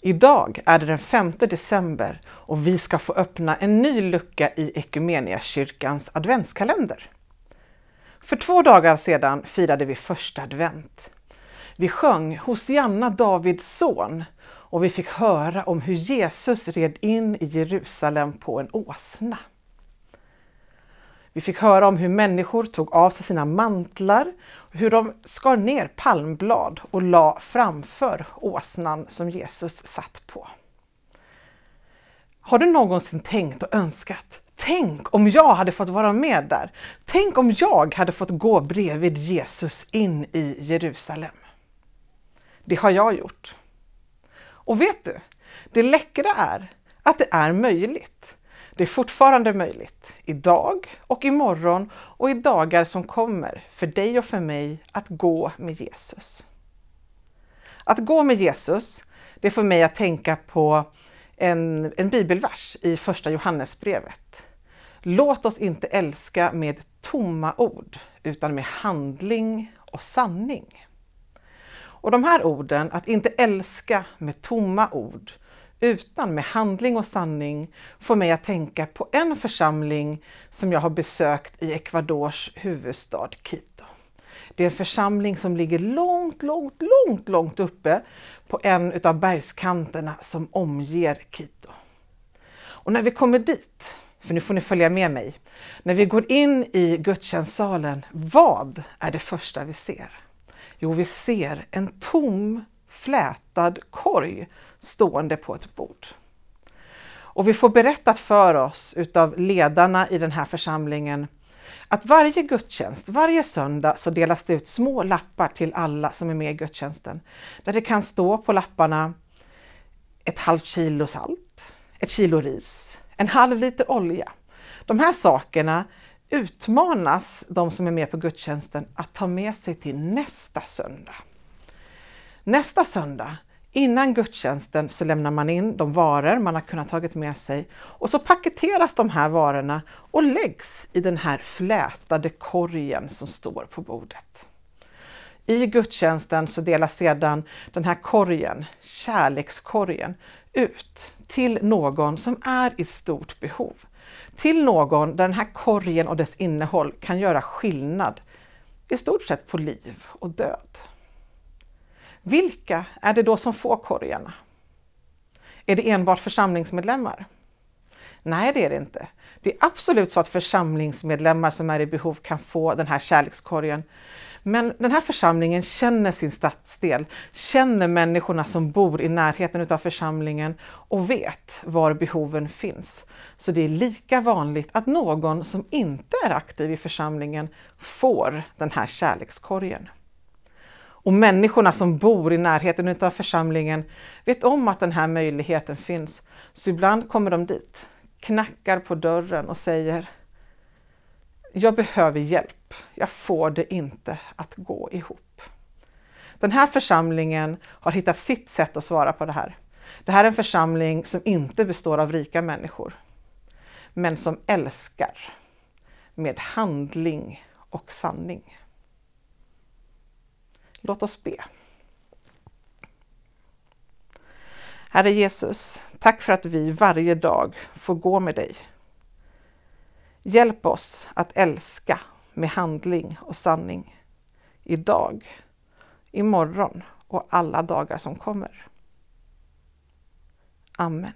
Idag är det den 5 december och vi ska få öppna en ny lucka i Equmeniakyrkans adventskalender. För två dagar sedan firade vi första advent. Vi sjöng Hosianna Davids son och vi fick höra om hur Jesus red in i Jerusalem på en åsna. Vi fick höra om hur människor tog av sig sina mantlar, hur de skar ner palmblad och la framför åsnan som Jesus satt på. Har du någonsin tänkt och önskat, tänk om jag hade fått vara med där. Tänk om jag hade fått gå bredvid Jesus in i Jerusalem. Det har jag gjort. Och vet du, det läckra är att det är möjligt. Det är fortfarande möjligt idag och imorgon och i dagar som kommer för dig och för mig att gå med Jesus. Att gå med Jesus, det får mig att tänka på en, en bibelvers i första Johannesbrevet. Låt oss inte älska med tomma ord utan med handling och sanning. Och de här orden, att inte älska med tomma ord utan med handling och sanning får mig att tänka på en församling som jag har besökt i Ecuadors huvudstad Quito. Det är en församling som ligger långt, långt, långt, långt uppe på en av bergskanterna som omger Quito. Och när vi kommer dit, för nu får ni följa med mig, när vi går in i gudstjänstsalen, vad är det första vi ser? Jo, vi ser en tom flätad korg stående på ett bord. Och vi får berättat för oss utav ledarna i den här församlingen att varje gudstjänst, varje söndag så delas det ut små lappar till alla som är med i gudstjänsten. Där det kan stå på lapparna ett halvt kilo salt, ett kilo ris, en halv liter olja. De här sakerna utmanas de som är med på gudstjänsten att ta med sig till nästa söndag. Nästa söndag, innan gudstjänsten, så lämnar man in de varor man har kunnat tagit med sig och så paketeras de här varorna och läggs i den här flätade korgen som står på bordet. I gudstjänsten så delas sedan den här korgen, kärlekskorgen, ut till någon som är i stort behov. Till någon där den här korgen och dess innehåll kan göra skillnad i stort sett på liv och död. Vilka är det då som får korgarna? Är det enbart församlingsmedlemmar? Nej, det är det inte. Det är absolut så att församlingsmedlemmar som är i behov kan få den här kärlekskorgen. Men den här församlingen känner sin stadsdel, känner människorna som bor i närheten av församlingen och vet var behoven finns. Så det är lika vanligt att någon som inte är aktiv i församlingen får den här kärlekskorgen. Och människorna som bor i närheten av församlingen vet om att den här möjligheten finns. Så ibland kommer de dit, knackar på dörren och säger Jag behöver hjälp. Jag får det inte att gå ihop. Den här församlingen har hittat sitt sätt att svara på det här. Det här är en församling som inte består av rika människor, men som älskar med handling och sanning. Låt oss be. Herre Jesus, tack för att vi varje dag får gå med dig. Hjälp oss att älska med handling och sanning idag, imorgon och alla dagar som kommer. Amen.